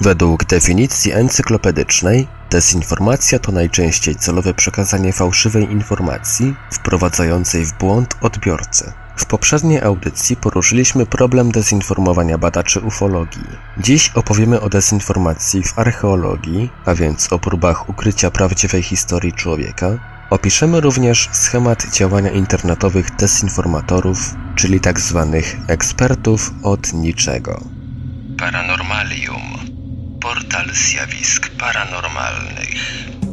Według definicji encyklopedycznej, dezinformacja to najczęściej celowe przekazanie fałszywej informacji wprowadzającej w błąd odbiorcę. W poprzedniej audycji poruszyliśmy problem dezinformowania badaczy ufologii. Dziś opowiemy o dezinformacji w archeologii, a więc o próbach ukrycia prawdziwej historii człowieka. Opiszemy również schemat działania internetowych dezinformatorów, czyli tzw. Tak ekspertów od niczego. Paranormalium. Portal zjawisk paranormalnych.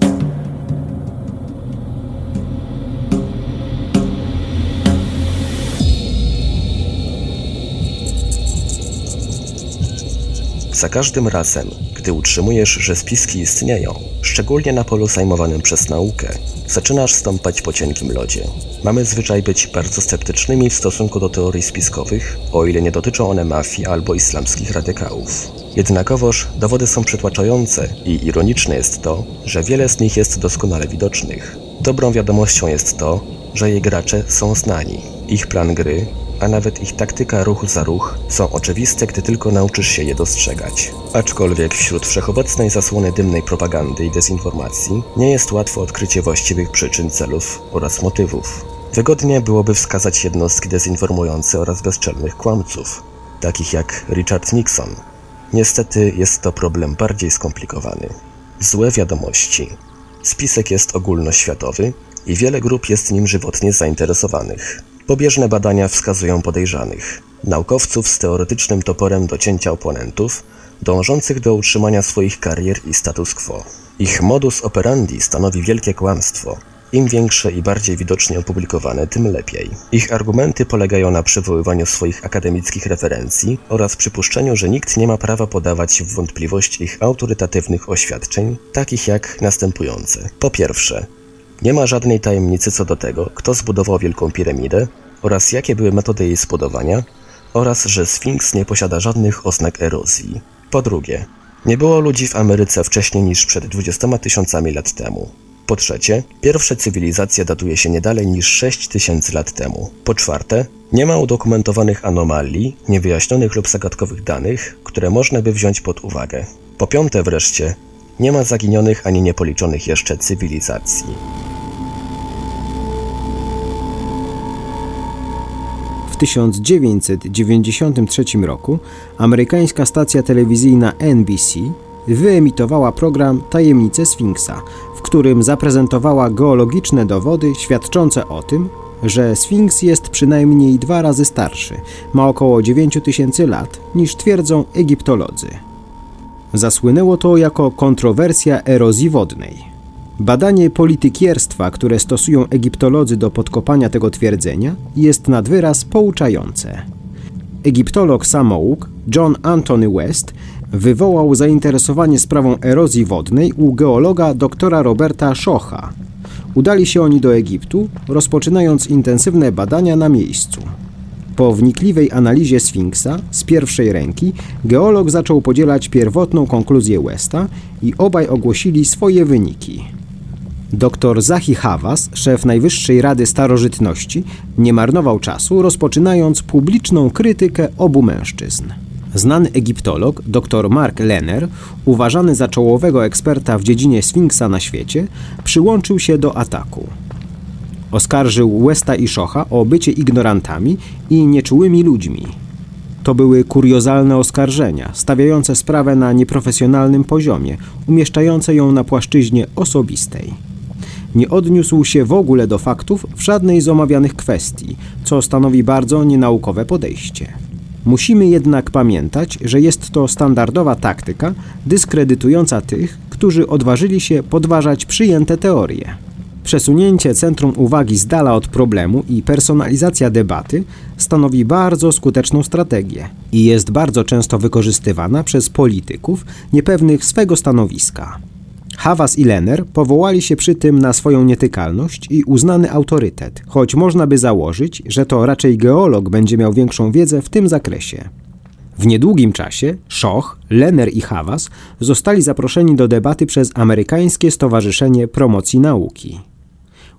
Za każdym razem, gdy utrzymujesz, że spiski istnieją, szczególnie na polu zajmowanym przez naukę, zaczynasz stąpać po cienkim lodzie. Mamy zwyczaj być bardzo sceptycznymi w stosunku do teorii spiskowych, o ile nie dotyczą one mafii albo islamskich radykałów. Jednakowoż dowody są przytłaczające i ironiczne jest to, że wiele z nich jest doskonale widocznych. Dobrą wiadomością jest to, że jej gracze są znani. Ich plan gry a nawet ich taktyka ruch za ruch są oczywiste, gdy tylko nauczysz się je dostrzegać. Aczkolwiek wśród wszechobecnej zasłony dymnej propagandy i dezinformacji nie jest łatwo odkrycie właściwych przyczyn, celów oraz motywów. Wygodnie byłoby wskazać jednostki dezinformujące oraz bezczelnych kłamców, takich jak Richard Nixon. Niestety jest to problem bardziej skomplikowany. Złe wiadomości. Spisek jest ogólnoświatowy i wiele grup jest nim żywotnie zainteresowanych. Pobieżne badania wskazują podejrzanych. Naukowców z teoretycznym toporem do cięcia oponentów, dążących do utrzymania swoich karier i status quo. Ich modus operandi stanowi wielkie kłamstwo. Im większe i bardziej widocznie opublikowane, tym lepiej. Ich argumenty polegają na przywoływaniu swoich akademickich referencji oraz przypuszczeniu, że nikt nie ma prawa podawać w wątpliwość ich autorytatywnych oświadczeń, takich jak następujące. Po pierwsze, nie ma żadnej tajemnicy co do tego, kto zbudował Wielką Piramidę oraz jakie były metody jej zbudowania oraz że Sfinks nie posiada żadnych oznak erozji. Po drugie, nie było ludzi w Ameryce wcześniej niż przed 20 tysiącami lat temu. Po trzecie, pierwsza cywilizacja datuje się nie dalej niż 6 tysięcy lat temu. Po czwarte, nie ma udokumentowanych anomalii, niewyjaśnionych lub zagadkowych danych, które można by wziąć pod uwagę. Po piąte wreszcie, nie ma zaginionych ani niepoliczonych jeszcze cywilizacji. W 1993 roku amerykańska stacja telewizyjna NBC wyemitowała program Tajemnice Sfinksa, w którym zaprezentowała geologiczne dowody świadczące o tym, że Sfinks jest przynajmniej dwa razy starszy, ma około 9000 lat, niż twierdzą egiptolodzy. Zasłynęło to jako kontrowersja erozji wodnej. Badanie politykierstwa, które stosują egiptolodzy do podkopania tego twierdzenia, jest nad wyraz pouczające. Egiptolog samouk John Anthony West wywołał zainteresowanie sprawą erozji wodnej u geologa doktora Roberta Shocha. Udali się oni do Egiptu, rozpoczynając intensywne badania na miejscu. Po wnikliwej analizie Sfinksa z pierwszej ręki, geolog zaczął podzielać pierwotną konkluzję Westa i obaj ogłosili swoje wyniki. Dr Zahi Hawas, szef Najwyższej Rady Starożytności, nie marnował czasu, rozpoczynając publiczną krytykę obu mężczyzn. Znany egiptolog dr Mark Lenner, uważany za czołowego eksperta w dziedzinie Sfinksa na świecie, przyłączył się do ataku. Oskarżył Westa i Szocha o bycie ignorantami i nieczułymi ludźmi. To były kuriozalne oskarżenia, stawiające sprawę na nieprofesjonalnym poziomie, umieszczające ją na płaszczyźnie osobistej. Nie odniósł się w ogóle do faktów w żadnej z omawianych kwestii, co stanowi bardzo nienaukowe podejście. Musimy jednak pamiętać, że jest to standardowa taktyka dyskredytująca tych, którzy odważyli się podważać przyjęte teorie. Przesunięcie centrum uwagi z dala od problemu i personalizacja debaty stanowi bardzo skuteczną strategię i jest bardzo często wykorzystywana przez polityków niepewnych swego stanowiska. Hawas i Lenner powołali się przy tym na swoją nietykalność i uznany autorytet, choć można by założyć, że to raczej geolog będzie miał większą wiedzę w tym zakresie. W niedługim czasie Szoch, Lenner i Hawas zostali zaproszeni do debaty przez Amerykańskie Stowarzyszenie Promocji Nauki.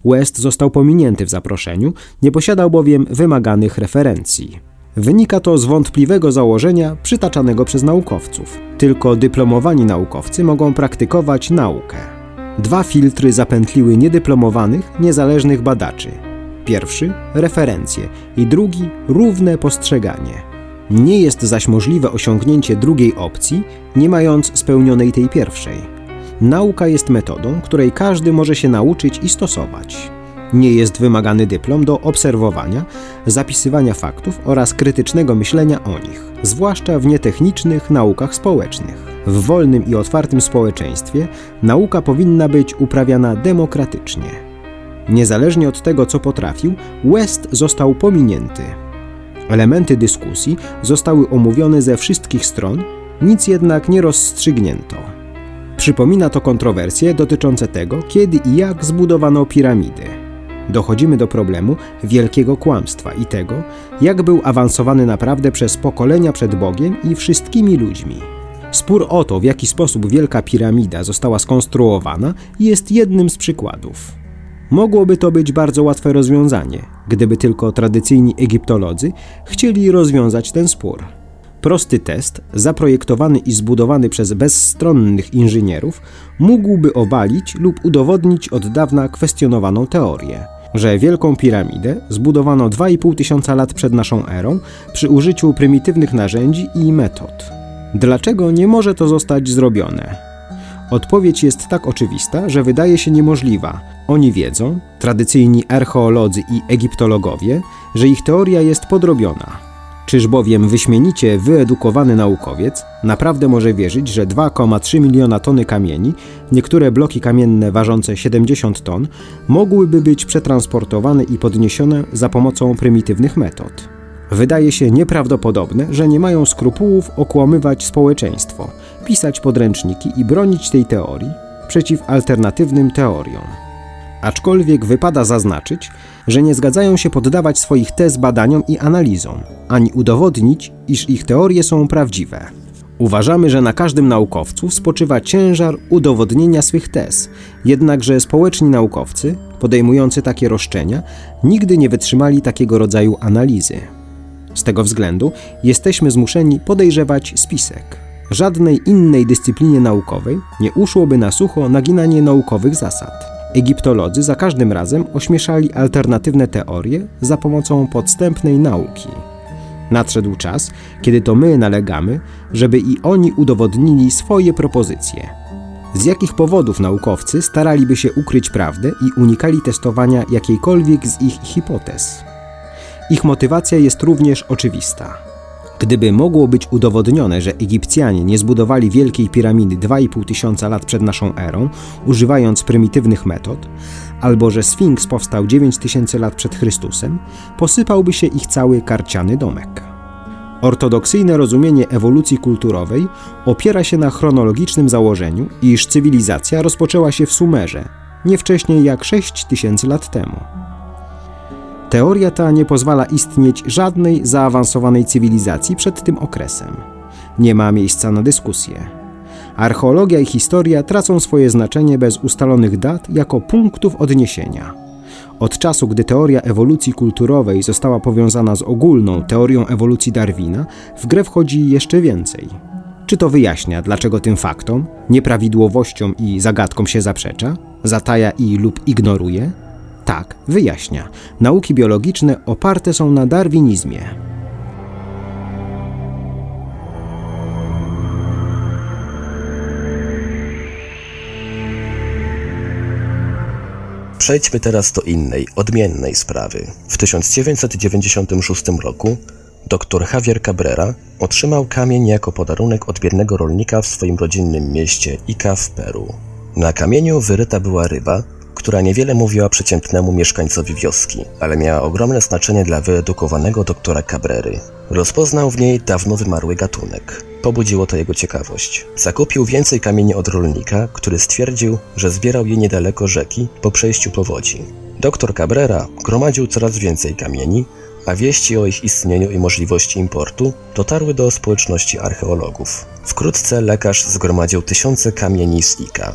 West został pominięty w zaproszeniu, nie posiadał bowiem wymaganych referencji. Wynika to z wątpliwego założenia przytaczanego przez naukowców. Tylko dyplomowani naukowcy mogą praktykować naukę. Dwa filtry zapętliły niedyplomowanych, niezależnych badaczy. Pierwszy referencje i drugi równe postrzeganie. Nie jest zaś możliwe osiągnięcie drugiej opcji, nie mając spełnionej tej pierwszej. Nauka jest metodą, której każdy może się nauczyć i stosować. Nie jest wymagany dyplom do obserwowania, zapisywania faktów oraz krytycznego myślenia o nich, zwłaszcza w nietechnicznych naukach społecznych. W wolnym i otwartym społeczeństwie nauka powinna być uprawiana demokratycznie. Niezależnie od tego, co potrafił, West został pominięty. Elementy dyskusji zostały omówione ze wszystkich stron, nic jednak nie rozstrzygnięto. Przypomina to kontrowersje dotyczące tego, kiedy i jak zbudowano piramidy. Dochodzimy do problemu wielkiego kłamstwa i tego, jak był awansowany naprawdę przez pokolenia przed Bogiem i wszystkimi ludźmi. Spór o to, w jaki sposób Wielka Piramida została skonstruowana, jest jednym z przykładów. Mogłoby to być bardzo łatwe rozwiązanie, gdyby tylko tradycyjni egiptolodzy chcieli rozwiązać ten spór. Prosty test, zaprojektowany i zbudowany przez bezstronnych inżynierów, mógłby obalić lub udowodnić od dawna kwestionowaną teorię, że Wielką Piramidę zbudowano 2,5 tysiąca lat przed naszą erą przy użyciu prymitywnych narzędzi i metod. Dlaczego nie może to zostać zrobione? Odpowiedź jest tak oczywista, że wydaje się niemożliwa. Oni wiedzą, tradycyjni archeolodzy i egiptologowie, że ich teoria jest podrobiona. Czyż bowiem wyśmienicie wyedukowany naukowiec naprawdę może wierzyć, że 2,3 miliona tony kamieni, niektóre bloki kamienne ważące 70 ton, mogłyby być przetransportowane i podniesione za pomocą prymitywnych metod? Wydaje się nieprawdopodobne, że nie mają skrupułów okłamywać społeczeństwo, pisać podręczniki i bronić tej teorii przeciw alternatywnym teoriom. Aczkolwiek wypada zaznaczyć, że nie zgadzają się poddawać swoich tez badaniom i analizom, ani udowodnić, iż ich teorie są prawdziwe. Uważamy, że na każdym naukowcu spoczywa ciężar udowodnienia swych tez, jednakże społeczni naukowcy, podejmujący takie roszczenia, nigdy nie wytrzymali takiego rodzaju analizy. Z tego względu jesteśmy zmuszeni podejrzewać spisek. Żadnej innej dyscyplinie naukowej nie uszłoby na sucho naginanie naukowych zasad. Egiptolodzy za każdym razem ośmieszali alternatywne teorie za pomocą podstępnej nauki. Nadszedł czas, kiedy to my nalegamy, żeby i oni udowodnili swoje propozycje. Z jakich powodów naukowcy staraliby się ukryć prawdę i unikali testowania jakiejkolwiek z ich hipotez? Ich motywacja jest również oczywista. Gdyby mogło być udowodnione, że Egipcjanie nie zbudowali Wielkiej Piramidy 2,5 tysiąca lat przed naszą erą, używając prymitywnych metod, albo że Sfinks powstał 9 tysięcy lat przed Chrystusem, posypałby się ich cały karciany domek. Ortodoksyjne rozumienie ewolucji kulturowej opiera się na chronologicznym założeniu, iż cywilizacja rozpoczęła się w Sumerze, nie wcześniej jak 6 tysięcy lat temu. Teoria ta nie pozwala istnieć żadnej zaawansowanej cywilizacji przed tym okresem. Nie ma miejsca na dyskusję. Archeologia i historia tracą swoje znaczenie bez ustalonych dat jako punktów odniesienia. Od czasu, gdy teoria ewolucji kulturowej została powiązana z ogólną teorią ewolucji Darwina, w grę wchodzi jeszcze więcej. Czy to wyjaśnia, dlaczego tym faktom, nieprawidłowościom i zagadkom się zaprzecza, zataja i lub ignoruje? Tak, wyjaśnia. Nauki biologiczne oparte są na darwinizmie. Przejdźmy teraz do innej, odmiennej sprawy. W 1996 roku dr Javier Cabrera otrzymał kamień jako podarunek od biednego rolnika w swoim rodzinnym mieście Ica w Peru. Na kamieniu wyryta była ryba, która niewiele mówiła przeciętnemu mieszkańcowi wioski, ale miała ogromne znaczenie dla wyedukowanego doktora Cabrery. Rozpoznał w niej dawno wymarły gatunek. Pobudziło to jego ciekawość. Zakupił więcej kamieni od rolnika, który stwierdził, że zbierał je niedaleko rzeki po przejściu powodzi. Doktor Cabrera gromadził coraz więcej kamieni, a wieści o ich istnieniu i możliwości importu dotarły do społeczności archeologów. Wkrótce lekarz zgromadził tysiące kamieni z Ika.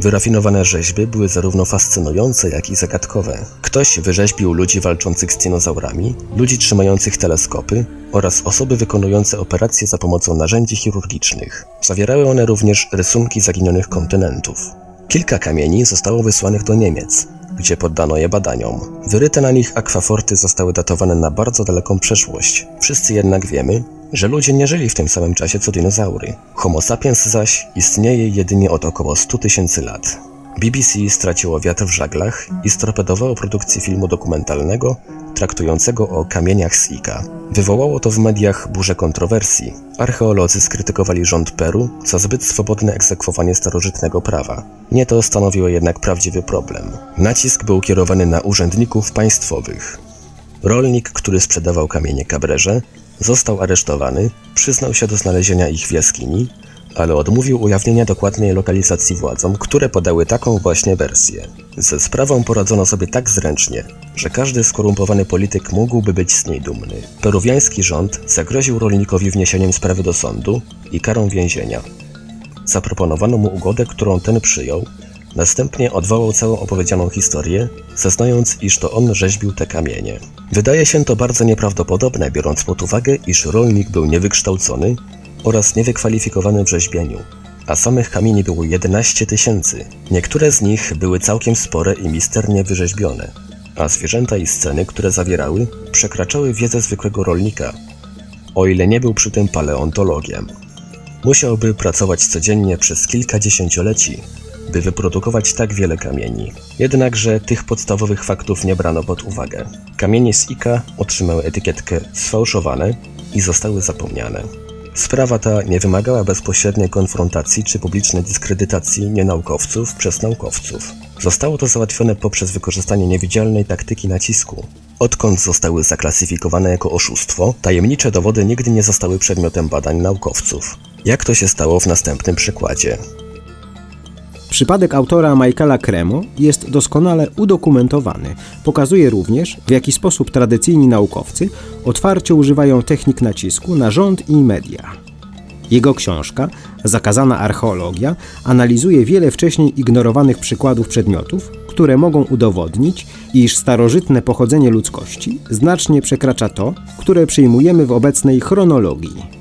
Wyrafinowane rzeźby były zarówno fascynujące, jak i zagadkowe. Ktoś wyrzeźbił ludzi walczących z dinozaurami, ludzi trzymających teleskopy oraz osoby wykonujące operacje za pomocą narzędzi chirurgicznych. Zawierały one również rysunki zaginionych kontynentów. Kilka kamieni zostało wysłanych do Niemiec, gdzie poddano je badaniom. Wyryte na nich akwaforty zostały datowane na bardzo daleką przeszłość. Wszyscy jednak wiemy, że ludzie nie żyli w tym samym czasie co dinozaury. Homo sapiens zaś istnieje jedynie od około 100 tysięcy lat. BBC straciło wiatr w żaglach i storpedowało produkcję filmu dokumentalnego traktującego o kamieniach z Ika. Wywołało to w mediach burzę kontrowersji. Archeolodzy skrytykowali rząd Peru za zbyt swobodne egzekwowanie starożytnego prawa. Nie to stanowiło jednak prawdziwy problem. Nacisk był kierowany na urzędników państwowych. Rolnik, który sprzedawał kamienie kabrerze, został aresztowany, przyznał się do znalezienia ich w jaskini, ale odmówił ujawnienia dokładnej lokalizacji władzom, które podały taką właśnie wersję. Ze sprawą poradzono sobie tak zręcznie, że każdy skorumpowany polityk mógłby być z niej dumny. Peruwiański rząd zagroził rolnikowi wniesieniem sprawy do sądu i karą więzienia. Zaproponowano mu ugodę, którą ten przyjął, następnie odwołał całą opowiedzianą historię, zeznając, iż to on rzeźbił te kamienie. Wydaje się to bardzo nieprawdopodobne, biorąc pod uwagę, iż rolnik był niewykształcony oraz niewykwalifikowany w rzeźbieniu, a samych kamieni było 11 tysięcy. Niektóre z nich były całkiem spore i misternie wyrzeźbione, a zwierzęta i sceny, które zawierały, przekraczały wiedzę zwykłego rolnika, o ile nie był przy tym paleontologiem. Musiałby pracować codziennie przez kilka dziesięcioleci, by wyprodukować tak wiele kamieni. Jednakże tych podstawowych faktów nie brano pod uwagę. Kamienie z Ika otrzymały etykietkę sfałszowane i zostały zapomniane. Sprawa ta nie wymagała bezpośredniej konfrontacji czy publicznej dyskredytacji nienaukowców przez naukowców. Zostało to załatwione poprzez wykorzystanie niewidzialnej taktyki nacisku. Odkąd zostały zaklasyfikowane jako oszustwo, tajemnicze dowody nigdy nie zostały przedmiotem badań naukowców. Jak to się stało w następnym przykładzie? Przypadek autora Michaela Cremo jest doskonale udokumentowany. Pokazuje również, w jaki sposób tradycyjni naukowcy otwarcie używają technik nacisku na rząd i media. Jego książka, Zakazana archeologia, analizuje wiele wcześniej ignorowanych przykładów przedmiotów, które mogą udowodnić, iż starożytne pochodzenie ludzkości znacznie przekracza to, które przyjmujemy w obecnej chronologii.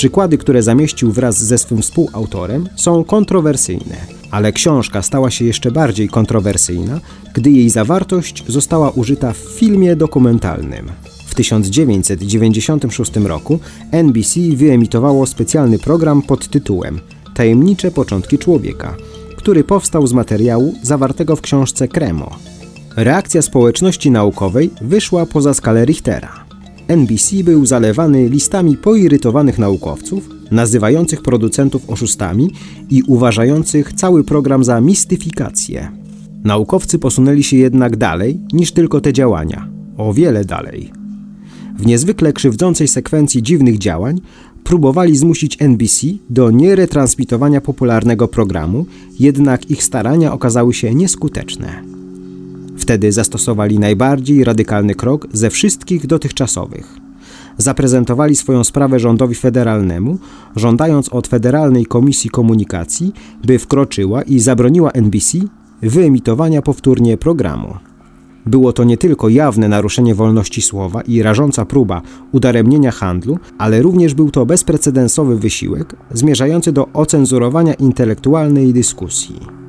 Przykłady, które zamieścił wraz ze swym współautorem, są kontrowersyjne, ale książka stała się jeszcze bardziej kontrowersyjna, gdy jej zawartość została użyta w filmie dokumentalnym. W 1996 roku NBC wyemitowało specjalny program pod tytułem Tajemnicze początki człowieka, który powstał z materiału zawartego w książce Kremo. Reakcja społeczności naukowej wyszła poza skalę Richtera. NBC był zalewany listami poirytowanych naukowców, nazywających producentów oszustami i uważających cały program za mistyfikację. Naukowcy posunęli się jednak dalej niż tylko te działania, o wiele dalej. W niezwykle krzywdzącej sekwencji dziwnych działań próbowali zmusić NBC do nieretransmitowania popularnego programu, jednak ich starania okazały się nieskuteczne. Wtedy zastosowali najbardziej radykalny krok ze wszystkich dotychczasowych. Zaprezentowali swoją sprawę rządowi federalnemu, żądając od Federalnej Komisji Komunikacji, by wkroczyła i zabroniła NBC wyemitowania powtórnie programu. Było to nie tylko jawne naruszenie wolności słowa i rażąca próba udaremnienia handlu, ale również był to bezprecedensowy wysiłek zmierzający do ocenzurowania intelektualnej dyskusji.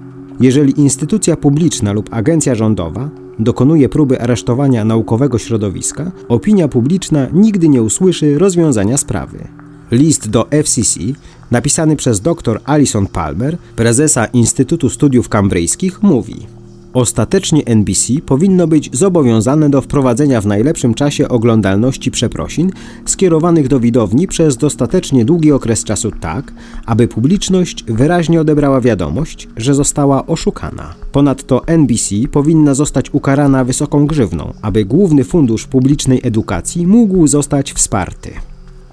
Jeżeli instytucja publiczna lub agencja rządowa dokonuje próby aresztowania naukowego środowiska, opinia publiczna nigdy nie usłyszy rozwiązania sprawy. List do FCC, napisany przez dr Alison Palmer, prezesa Instytutu Studiów Kambryjskich, mówi: Ostatecznie NBC powinno być zobowiązane do wprowadzenia w najlepszym czasie oglądalności przeprosin skierowanych do widowni przez dostatecznie długi okres czasu tak, aby publiczność wyraźnie odebrała wiadomość, że została oszukana. Ponadto NBC powinna zostać ukarana wysoką grzywną, aby Główny Fundusz Publicznej Edukacji mógł zostać wsparty.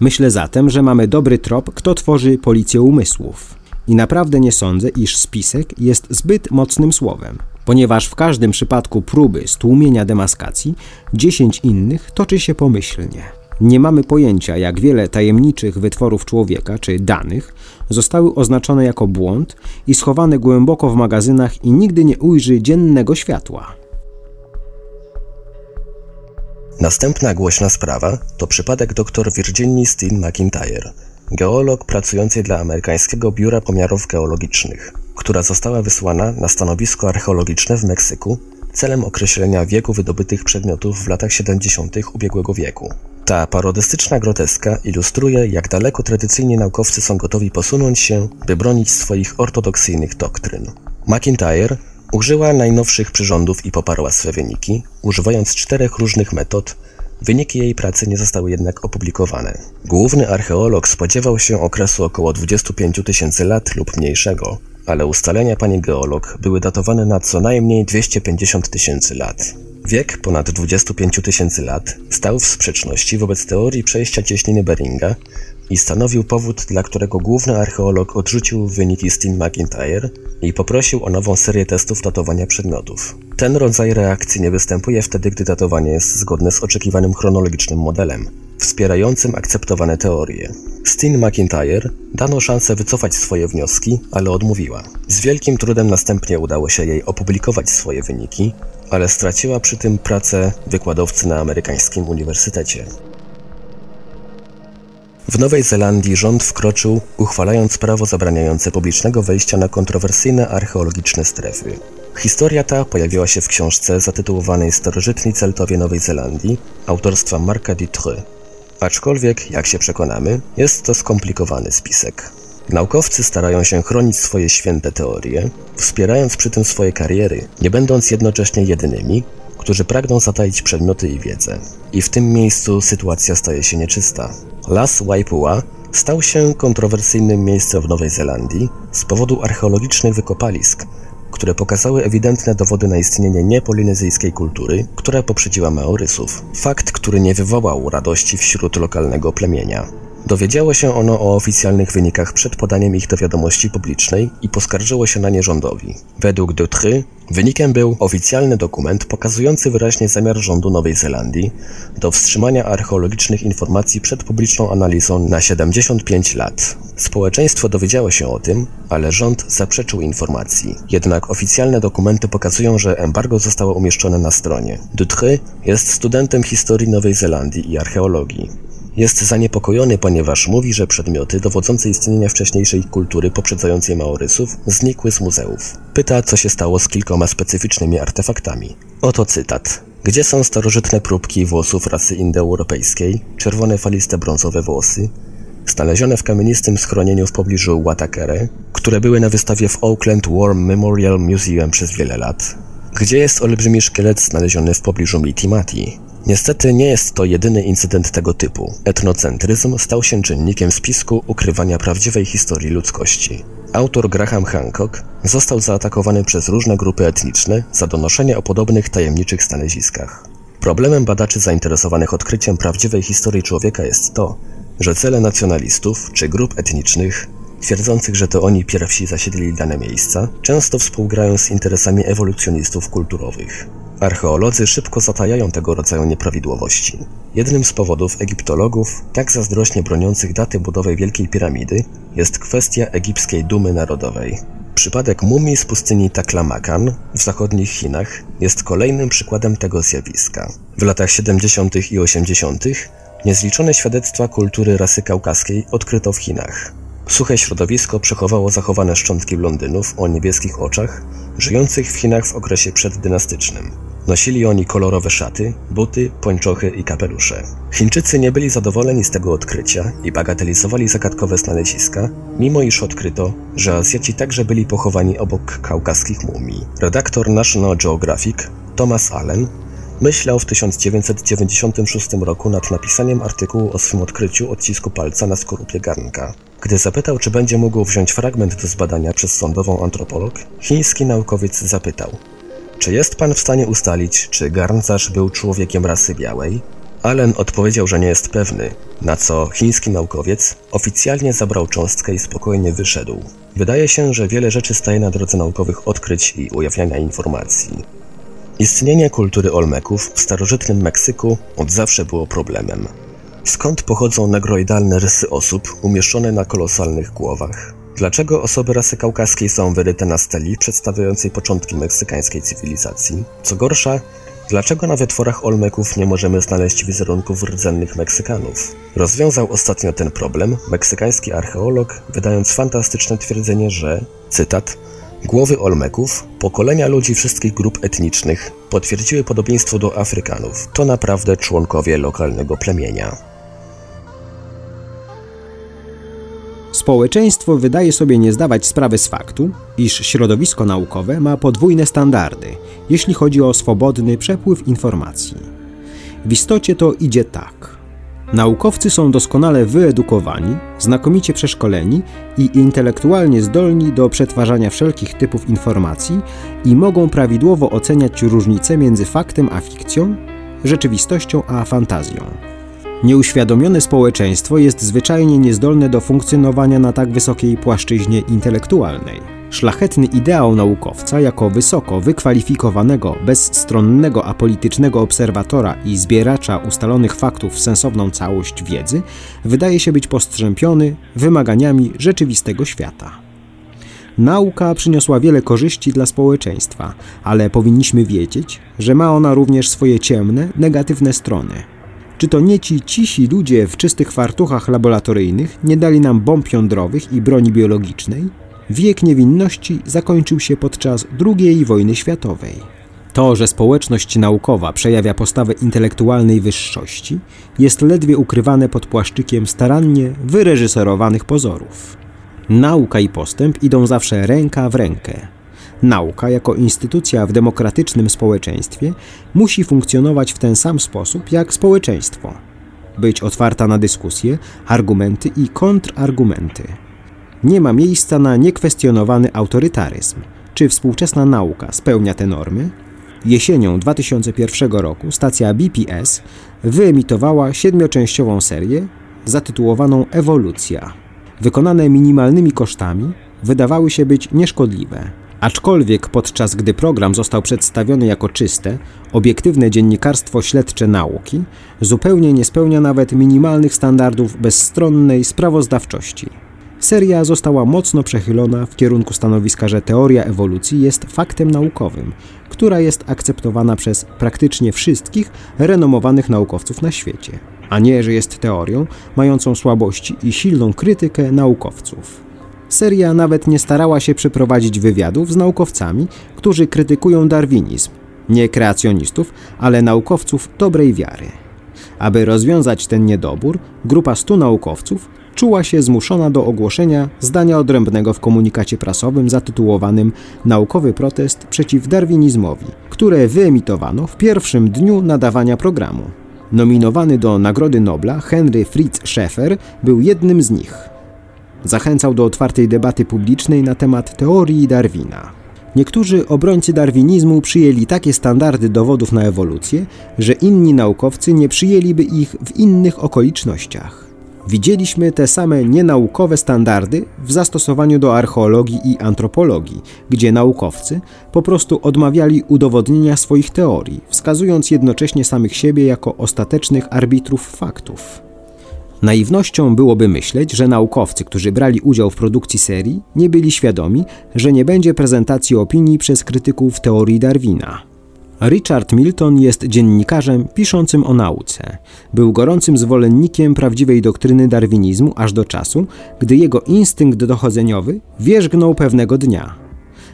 Myślę zatem, że mamy dobry trop, kto tworzy policję umysłów. I naprawdę nie sądzę, iż spisek jest zbyt mocnym słowem ponieważ w każdym przypadku próby stłumienia demaskacji, 10 innych toczy się pomyślnie. Nie mamy pojęcia, jak wiele tajemniczych wytworów człowieka czy danych zostały oznaczone jako błąd i schowane głęboko w magazynach i nigdy nie ujrzy dziennego światła. Następna głośna sprawa to przypadek dr Virginii Steen McIntyre, geolog pracującej dla amerykańskiego Biura Pomiarów Geologicznych, która została wysłana na stanowisko archeologiczne w Meksyku celem określenia wieku wydobytych przedmiotów w latach 70. ubiegłego wieku. Ta parodystyczna groteska ilustruje, jak daleko tradycyjnie naukowcy są gotowi posunąć się, by bronić swoich ortodoksyjnych doktryn. McIntyre użyła najnowszych przyrządów i poparła swe wyniki, używając czterech różnych metod. Wyniki jej pracy nie zostały jednak opublikowane. Główny archeolog spodziewał się okresu około 25 tysięcy lat lub mniejszego, ale ustalenia pani geolog były datowane na co najmniej 250 tysięcy lat. Wiek ponad 25 tysięcy lat stał w sprzeczności wobec teorii przejścia cieśniny Beringa i stanowił powód, dla którego główny archeolog odrzucił wyniki Steen McIntyre i poprosił o nową serię testów datowania przedmiotów. Ten rodzaj reakcji nie występuje wtedy, gdy datowanie jest zgodne z oczekiwanym chronologicznym modelem, wspierającym akceptowane teorie. Steen McIntyre dano szansę wycofać swoje wnioski, ale odmówiła. Z wielkim trudem następnie udało się jej opublikować swoje wyniki, ale straciła przy tym pracę wykładowcy na amerykańskim uniwersytecie. W Nowej Zelandii rząd wkroczył, uchwalając prawo zabraniające publicznego wejścia na kontrowersyjne archeologiczne strefy. Historia ta pojawiła się w książce zatytułowanej Starożytni Celtowie Nowej Zelandii autorstwa Marka Dutreux. Aczkolwiek, jak się przekonamy, jest to skomplikowany spisek. Naukowcy starają się chronić swoje święte teorie, wspierając przy tym swoje kariery, nie będąc jednocześnie jedynymi, którzy pragną zataić przedmioty i wiedzę. I w tym miejscu sytuacja staje się nieczysta. Las Waipua stał się kontrowersyjnym miejscem w Nowej Zelandii z powodu archeologicznych wykopalisk, które pokazały ewidentne dowody na istnienie niepolinezyjskiej kultury, która poprzedziła Maorysów. Fakt, który nie wywołał radości wśród lokalnego plemienia. Dowiedziało się ono o oficjalnych wynikach przed podaniem ich do wiadomości publicznej i poskarżyło się na nie rządowi. Według Dutreux wynikiem był oficjalny dokument pokazujący wyraźnie zamiar rządu Nowej Zelandii do wstrzymania archeologicznych informacji przed publiczną analizą na 75 lat. Społeczeństwo dowiedziało się o tym, ale rząd zaprzeczył informacji. Jednak oficjalne dokumenty pokazują, że embargo zostało umieszczone na stronie. Dutreux jest studentem historii Nowej Zelandii i archeologii. Jest zaniepokojony, ponieważ mówi, że przedmioty dowodzące istnienia wcześniejszej kultury poprzedzającej Maorysów znikły z muzeów. Pyta, co się stało z kilkoma specyficznymi artefaktami. Oto cytat. Gdzie są starożytne próbki włosów rasy indoeuropejskiej, czerwone faliste brązowe włosy, znalezione w kamienistym schronieniu w pobliżu Watakere, które były na wystawie w Oakland War Memorial Museum przez wiele lat? Gdzie jest olbrzymi szkielet znaleziony w pobliżu Mitimati? Niestety nie jest to jedyny incydent tego typu. Etnocentryzm stał się czynnikiem spisku ukrywania prawdziwej historii ludzkości. Autor Graham Hancock został zaatakowany przez różne grupy etniczne za donoszenie o podobnych tajemniczych znaleziskach. Problemem badaczy zainteresowanych odkryciem prawdziwej historii człowieka jest to, że cele nacjonalistów czy grup etnicznych twierdzących, że to oni pierwsi zasiedlili dane miejsca, często współgrają z interesami ewolucjonistów kulturowych. Archeolodzy szybko zatajają tego rodzaju nieprawidłowości. Jednym z powodów egiptologów, tak zazdrośnie broniących daty budowy Wielkiej Piramidy, jest kwestia egipskiej dumy narodowej. Przypadek mumii z pustyni Taklamakan w zachodnich Chinach jest kolejnym przykładem tego zjawiska. W latach 70. i 80. niezliczone świadectwa kultury rasy kaukaskiej odkryto w Chinach. Suche środowisko przechowało zachowane szczątki blondynów o niebieskich oczach, żyjących w Chinach w okresie przeddynastycznym. Nosili oni kolorowe szaty, buty, pończochy i kapelusze. Chińczycy nie byli zadowoleni z tego odkrycia i bagatelizowali zagadkowe znaleziska, mimo iż odkryto, że Azjaci także byli pochowani obok kaukaskich mumii. Redaktor National Geographic Thomas Allen myślał w 1996 roku nad napisaniem artykułu o swym odkryciu odcisku palca na skorupie garnka. Gdy zapytał, czy będzie mógł wziąć fragment do zbadania przez sądową antropolog, chiński naukowiec zapytał – czy jest pan w stanie ustalić, czy garncarz był człowiekiem rasy białej? Allen odpowiedział, że nie jest pewny, na co chiński naukowiec oficjalnie zabrał cząstkę i spokojnie wyszedł. Wydaje się, że wiele rzeczy staje na drodze naukowych odkryć i ujawniania informacji. Istnienie kultury Olmeków w starożytnym Meksyku od zawsze było problemem. Skąd pochodzą negroidalne rysy osób umieszczone na kolosalnych głowach? Dlaczego osoby rasy kaukaskiej są wyryte na steli przedstawiającej początki meksykańskiej cywilizacji? Co gorsza, dlaczego na wytworach Olmeków nie możemy znaleźć wizerunków rdzennych Meksykanów? Rozwiązał ostatnio ten problem meksykański archeolog, wydając fantastyczne twierdzenie, że, cytat, Głowy Olmeków, pokolenia ludzi wszystkich grup etnicznych, potwierdziły podobieństwo do Afrykanów. To naprawdę członkowie lokalnego plemienia. Społeczeństwo wydaje sobie nie zdawać sprawy z faktu, iż środowisko naukowe ma podwójne standardy, jeśli chodzi o swobodny przepływ informacji. W istocie to idzie tak. Naukowcy są doskonale wyedukowani, znakomicie przeszkoleni i intelektualnie zdolni do przetwarzania wszelkich typów informacji i mogą prawidłowo oceniać różnice między faktem a fikcją, rzeczywistością a fantazją. Nieuświadomione społeczeństwo jest zwyczajnie niezdolne do funkcjonowania na tak wysokiej płaszczyźnie intelektualnej. Szlachetny ideał naukowca jako wysoko wykwalifikowanego, bezstronnego, apolitycznego obserwatora i zbieracza ustalonych faktów w sensowną całość wiedzy wydaje się być postrzępiony wymaganiami rzeczywistego świata. Nauka przyniosła wiele korzyści dla społeczeństwa, ale powinniśmy wiedzieć, że ma ona również swoje ciemne, negatywne strony. Czy to nie ci cisi ludzie w czystych fartuchach laboratoryjnych nie dali nam bomb jądrowych i broni biologicznej? Wiek niewinności zakończył się podczas II wojny światowej. To, że społeczność naukowa przejawia postawę intelektualnej wyższości, jest ledwie ukrywane pod płaszczykiem starannie wyreżyserowanych pozorów. Nauka i postęp idą zawsze ręka w rękę. Nauka, jako instytucja w demokratycznym społeczeństwie, musi funkcjonować w ten sam sposób jak społeczeństwo. Być otwarta na dyskusje, argumenty i kontrargumenty. Nie ma miejsca na niekwestionowany autorytaryzm. Czy współczesna nauka spełnia te normy? Jesienią 2001 roku stacja BPS wyemitowała siedmioczęściową serię zatytułowaną Ewolucja. Wykonane minimalnymi kosztami, wydawały się być nieszkodliwe. Aczkolwiek podczas gdy program został przedstawiony jako czyste, obiektywne dziennikarstwo śledcze nauki, zupełnie nie spełnia nawet minimalnych standardów bezstronnej sprawozdawczości. Seria została mocno przechylona w kierunku stanowiska, że teoria ewolucji jest faktem naukowym, która jest akceptowana przez praktycznie wszystkich renomowanych naukowców na świecie, a nie, że jest teorią mającą słabości i silną krytykę naukowców. Seria nawet nie starała się przeprowadzić wywiadów z naukowcami, którzy krytykują darwinizm, nie kreacjonistów, ale naukowców dobrej wiary. Aby rozwiązać ten niedobór, grupa stu naukowców czuła się zmuszona do ogłoszenia zdania odrębnego w komunikacie prasowym zatytułowanym Naukowy protest przeciw darwinizmowi, które wyemitowano w pierwszym dniu nadawania programu. Nominowany do Nagrody Nobla Henry Fritz Schaeffer był jednym z nich. Zachęcał do otwartej debaty publicznej na temat teorii Darwina. Niektórzy obrońcy darwinizmu przyjęli takie standardy dowodów na ewolucję, że inni naukowcy nie przyjęliby ich w innych okolicznościach. Widzieliśmy te same nienaukowe standardy w zastosowaniu do archeologii i antropologii, gdzie naukowcy po prostu odmawiali udowodnienia swoich teorii, wskazując jednocześnie samych siebie jako ostatecznych arbitrów faktów. Naiwnością byłoby myśleć, że naukowcy, którzy brali udział w produkcji serii, nie byli świadomi, że nie będzie prezentacji opinii przez krytyków teorii Darwina. Richard Milton jest dziennikarzem piszącym o nauce. Był gorącym zwolennikiem prawdziwej doktryny darwinizmu aż do czasu, gdy jego instynkt dochodzeniowy wierzgnął pewnego dnia.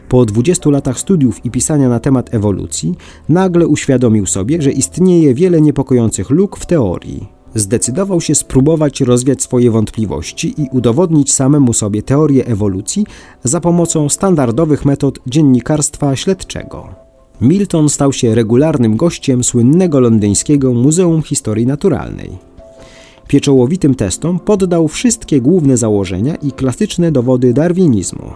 Po 20 latach studiów i pisania na temat ewolucji, nagle uświadomił sobie, że istnieje wiele niepokojących luk w teorii. Zdecydował się spróbować rozwiać swoje wątpliwości i udowodnić samemu sobie teorię ewolucji za pomocą standardowych metod dziennikarstwa śledczego. Milton stał się regularnym gościem słynnego londyńskiego Muzeum Historii Naturalnej. Pieczołowitym testom poddał wszystkie główne założenia i klasyczne dowody darwinizmu.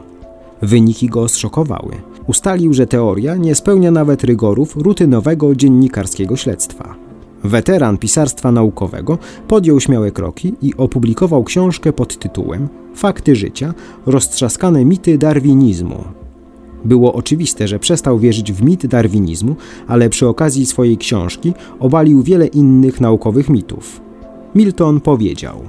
Wyniki go zszokowały. Ustalił, że teoria nie spełnia nawet rygorów rutynowego dziennikarskiego śledztwa. Weteran pisarstwa naukowego podjął śmiałe kroki i opublikował książkę pod tytułem Fakty życia roztrzaskane mity darwinizmu. Było oczywiste, że przestał wierzyć w mit darwinizmu, ale przy okazji swojej książki obalił wiele innych naukowych mitów. Milton powiedział: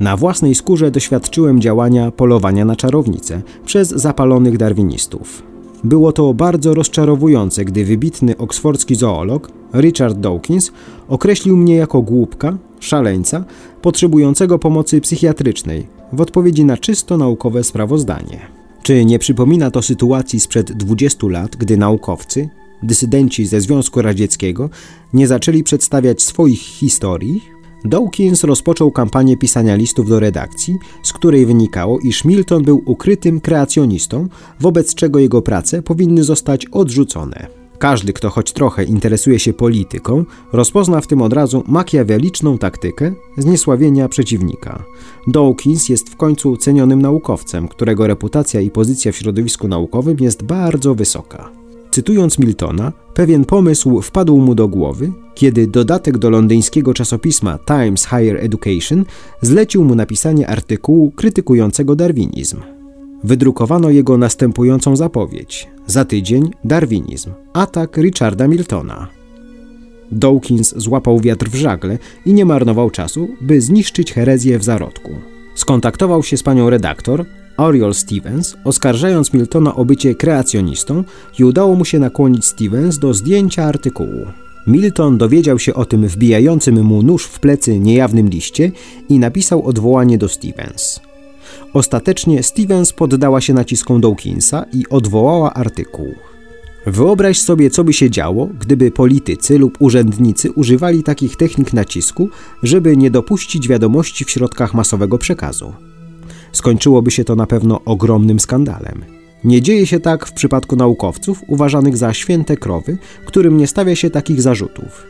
Na własnej skórze doświadczyłem działania polowania na czarownice przez zapalonych darwinistów. Było to bardzo rozczarowujące, gdy wybitny oksfordzki zoolog Richard Dawkins określił mnie jako głupka, szaleńca, potrzebującego pomocy psychiatrycznej w odpowiedzi na czysto naukowe sprawozdanie. Czy nie przypomina to sytuacji sprzed 20 lat, gdy naukowcy, dysydenci ze Związku Radzieckiego, nie zaczęli przedstawiać swoich historii? Dawkins rozpoczął kampanię pisania listów do redakcji, z której wynikało, iż Milton był ukrytym kreacjonistą, wobec czego jego prace powinny zostać odrzucone. Każdy, kto choć trochę interesuje się polityką, rozpozna w tym od razu makiaweliczną taktykę zniesławienia przeciwnika. Dawkins jest w końcu cenionym naukowcem, którego reputacja i pozycja w środowisku naukowym jest bardzo wysoka. Cytując Miltona, pewien pomysł wpadł mu do głowy, kiedy dodatek do londyńskiego czasopisma Times Higher Education zlecił mu napisanie artykułu krytykującego darwinizm. Wydrukowano jego następującą zapowiedź: Za tydzień darwinizm. Atak Richarda Miltona. Dawkins złapał wiatr w żagle i nie marnował czasu, by zniszczyć herezję w zarodku. Skontaktował się z panią redaktor, Oriol Stevens, oskarżając Miltona o bycie kreacjonistą i udało mu się nakłonić Stevens do zdjęcia artykułu. Milton dowiedział się o tym wbijającym mu nóż w plecy niejawnym liście i napisał odwołanie do Stevens. Ostatecznie Stevens poddała się naciskom Dawkinsa i odwołała artykuł. Wyobraź sobie, co by się działo, gdyby politycy lub urzędnicy używali takich technik nacisku, żeby nie dopuścić wiadomości w środkach masowego przekazu. Skończyłoby się to na pewno ogromnym skandalem. Nie dzieje się tak w przypadku naukowców uważanych za święte krowy, którym nie stawia się takich zarzutów.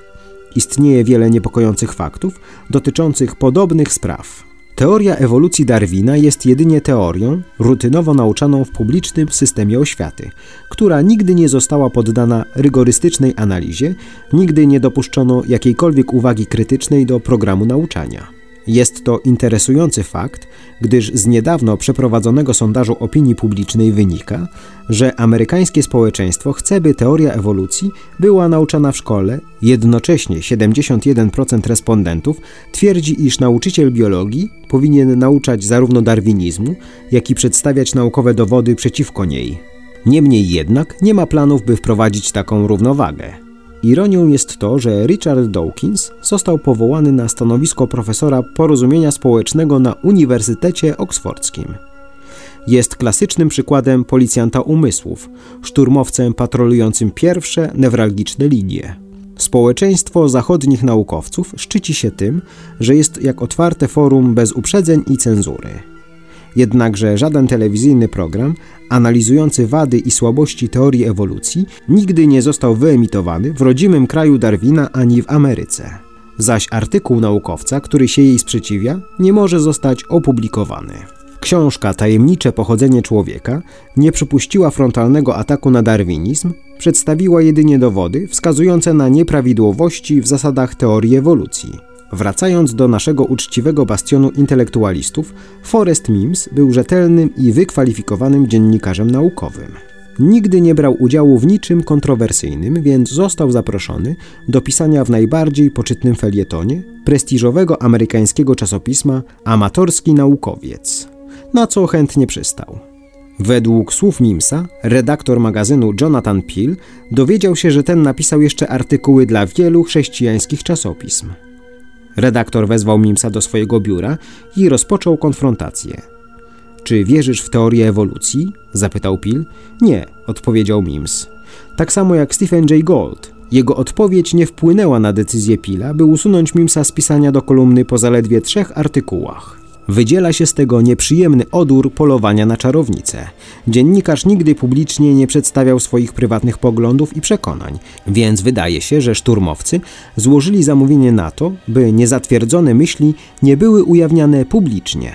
Istnieje wiele niepokojących faktów dotyczących podobnych spraw. Teoria ewolucji Darwina jest jedynie teorią rutynowo nauczaną w publicznym systemie oświaty, która nigdy nie została poddana rygorystycznej analizie, nigdy nie dopuszczono jakiejkolwiek uwagi krytycznej do programu nauczania. Jest to interesujący fakt, gdyż z niedawno przeprowadzonego sondażu opinii publicznej wynika, że amerykańskie społeczeństwo chce, by teoria ewolucji była nauczana w szkole. Jednocześnie 71% respondentów twierdzi, iż nauczyciel biologii powinien nauczać zarówno darwinizmu, jak i przedstawiać naukowe dowody przeciwko niej. Niemniej jednak nie ma planów, by wprowadzić taką równowagę. Ironią jest to, że Richard Dawkins został powołany na stanowisko profesora porozumienia społecznego na Uniwersytecie Oksfordzkim. Jest klasycznym przykładem policjanta umysłów, szturmowcem patrolującym pierwsze newralgiczne linie. Społeczeństwo zachodnich naukowców szczyci się tym, że jest jak otwarte forum bez uprzedzeń i cenzury. Jednakże żaden telewizyjny program analizujący wady i słabości teorii ewolucji nigdy nie został wyemitowany w rodzimym kraju Darwina ani w Ameryce. Zaś artykuł naukowca, który się jej sprzeciwia, nie może zostać opublikowany. Książka Tajemnicze pochodzenie człowieka nie przypuściła frontalnego ataku na darwinizm, przedstawiła jedynie dowody wskazujące na nieprawidłowości w zasadach teorii ewolucji. Wracając do naszego uczciwego bastionu intelektualistów, Forrest Mims był rzetelnym i wykwalifikowanym dziennikarzem naukowym. Nigdy nie brał udziału w niczym kontrowersyjnym, więc został zaproszony do pisania w najbardziej poczytnym felietonie prestiżowego amerykańskiego czasopisma Amatorski Naukowiec, na co chętnie przystał. Według słów Mimsa, redaktor magazynu Jonathan Peel dowiedział się, że ten napisał jeszcze artykuły dla wielu chrześcijańskich czasopism. Redaktor wezwał Mimsa do swojego biura i rozpoczął konfrontację. Czy wierzysz w teorię ewolucji? zapytał Pil. Nie, odpowiedział Mims. Tak samo jak Stephen Jay Gould. Jego odpowiedź nie wpłynęła na decyzję Pila, by usunąć Mimsa z pisania do kolumny po zaledwie trzech artykułach. Wydziela się z tego nieprzyjemny odór polowania na czarownicę. Dziennikarz nigdy publicznie nie przedstawiał swoich prywatnych poglądów i przekonań, więc wydaje się, że szturmowcy złożyli zamówienie na to, by niezatwierdzone myśli nie były ujawniane publicznie.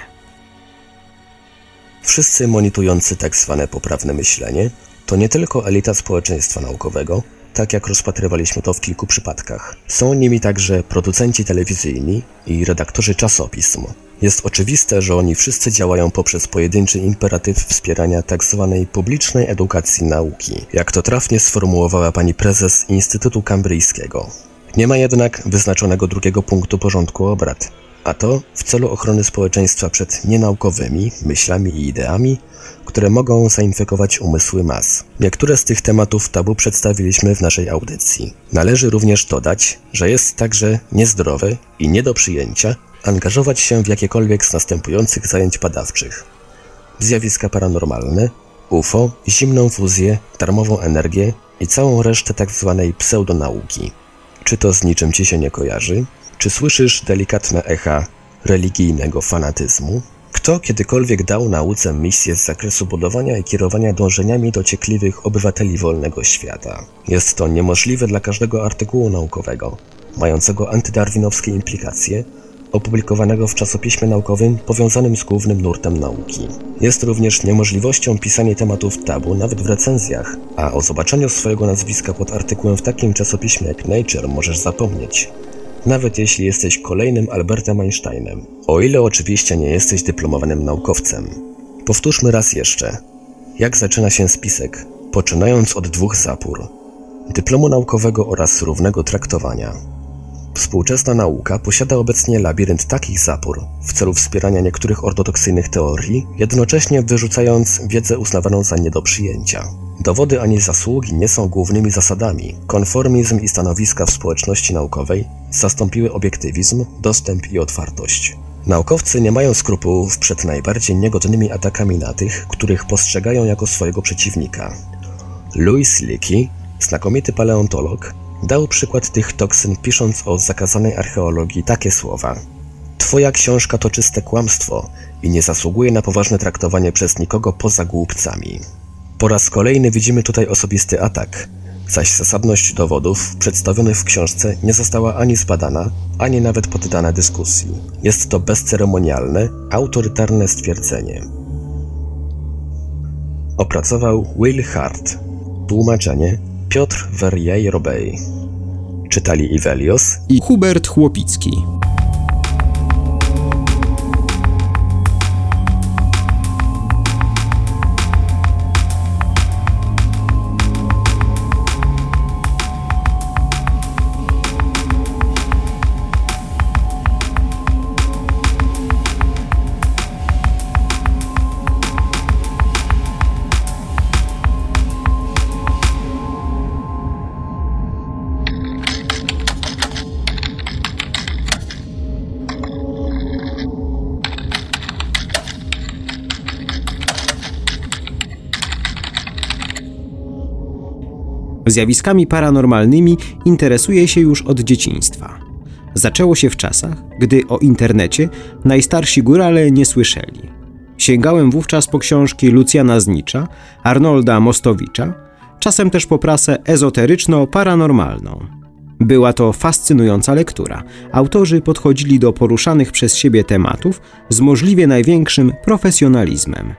Wszyscy monitujący tak zwane poprawne myślenie to nie tylko elita społeczeństwa naukowego, tak jak rozpatrywaliśmy to w kilku przypadkach. Są nimi także producenci telewizyjni i redaktorzy czasopism. Jest oczywiste, że oni wszyscy działają poprzez pojedynczy imperatyw wspierania tzw. Tak publicznej edukacji nauki, jak to trafnie sformułowała pani prezes Instytutu Kambryjskiego. Nie ma jednak wyznaczonego drugiego punktu porządku obrad, a to w celu ochrony społeczeństwa przed nienaukowymi myślami i ideami, które mogą zainfekować umysły mas. Niektóre z tych tematów tabu przedstawiliśmy w naszej audycji. Należy również dodać, że jest także niezdrowe i nie do przyjęcia angażować się w jakiekolwiek z następujących zajęć badawczych. Zjawiska paranormalne, UFO, zimną fuzję, darmową energię i całą resztę tak zwanej pseudonauki. Czy to z niczym ci się nie kojarzy? Czy słyszysz delikatne echa religijnego fanatyzmu? Kto kiedykolwiek dał nauce misję z zakresu budowania i kierowania dążeniami dociekliwych obywateli wolnego świata? Jest to niemożliwe dla każdego artykułu naukowego, mającego antydarwinowskie implikacje, opublikowanego w czasopiśmie naukowym powiązanym z głównym nurtem nauki. Jest również niemożliwością pisania tematów tabu nawet w recenzjach, a o zobaczeniu swojego nazwiska pod artykułem w takim czasopiśmie jak Nature możesz zapomnieć. Nawet jeśli jesteś kolejnym Albertem Einsteinem. O ile oczywiście nie jesteś dyplomowanym naukowcem. Powtórzmy raz jeszcze. Jak zaczyna się spisek? Poczynając od dwóch zapór. Dyplomu naukowego oraz równego traktowania. Współczesna nauka posiada obecnie labirynt takich zapór w celu wspierania niektórych ortodoksyjnych teorii, jednocześnie wyrzucając wiedzę uznawaną za nie do przyjęcia. Dowody ani zasługi nie są głównymi zasadami. Konformizm i stanowiska w społeczności naukowej zastąpiły obiektywizm, dostęp i otwartość. Naukowcy nie mają skrupułów przed najbardziej niegodnymi atakami na tych, których postrzegają jako swojego przeciwnika. Louis Leakey, znakomity paleontolog, dał przykład tych toksyn pisząc o zakazanej archeologii takie słowa. Twoja książka to czyste kłamstwo i nie zasługuje na poważne traktowanie przez nikogo poza głupcami. Po raz kolejny widzimy tutaj osobisty atak, zaś zasadność dowodów przedstawionych w książce nie została ani zbadana, ani nawet poddana dyskusji. Jest to bezceremonialne, autorytarne stwierdzenie. Opracował Will Hart. Tłumaczenie Piotr Verrier-Robey. Czytali Ivelios i Hubert Chłopicki. Zjawiskami paranormalnymi interesuje się już od dzieciństwa. Zaczęło się w czasach, gdy o internecie najstarsi górale nie słyszeli. Sięgałem wówczas po książki Lucjana Znicza, Arnolda Mostowicza, czasem też po prasę ezoteryczno-paranormalną. Była to fascynująca lektura. Autorzy podchodzili do poruszanych przez siebie tematów z możliwie największym profesjonalizmem.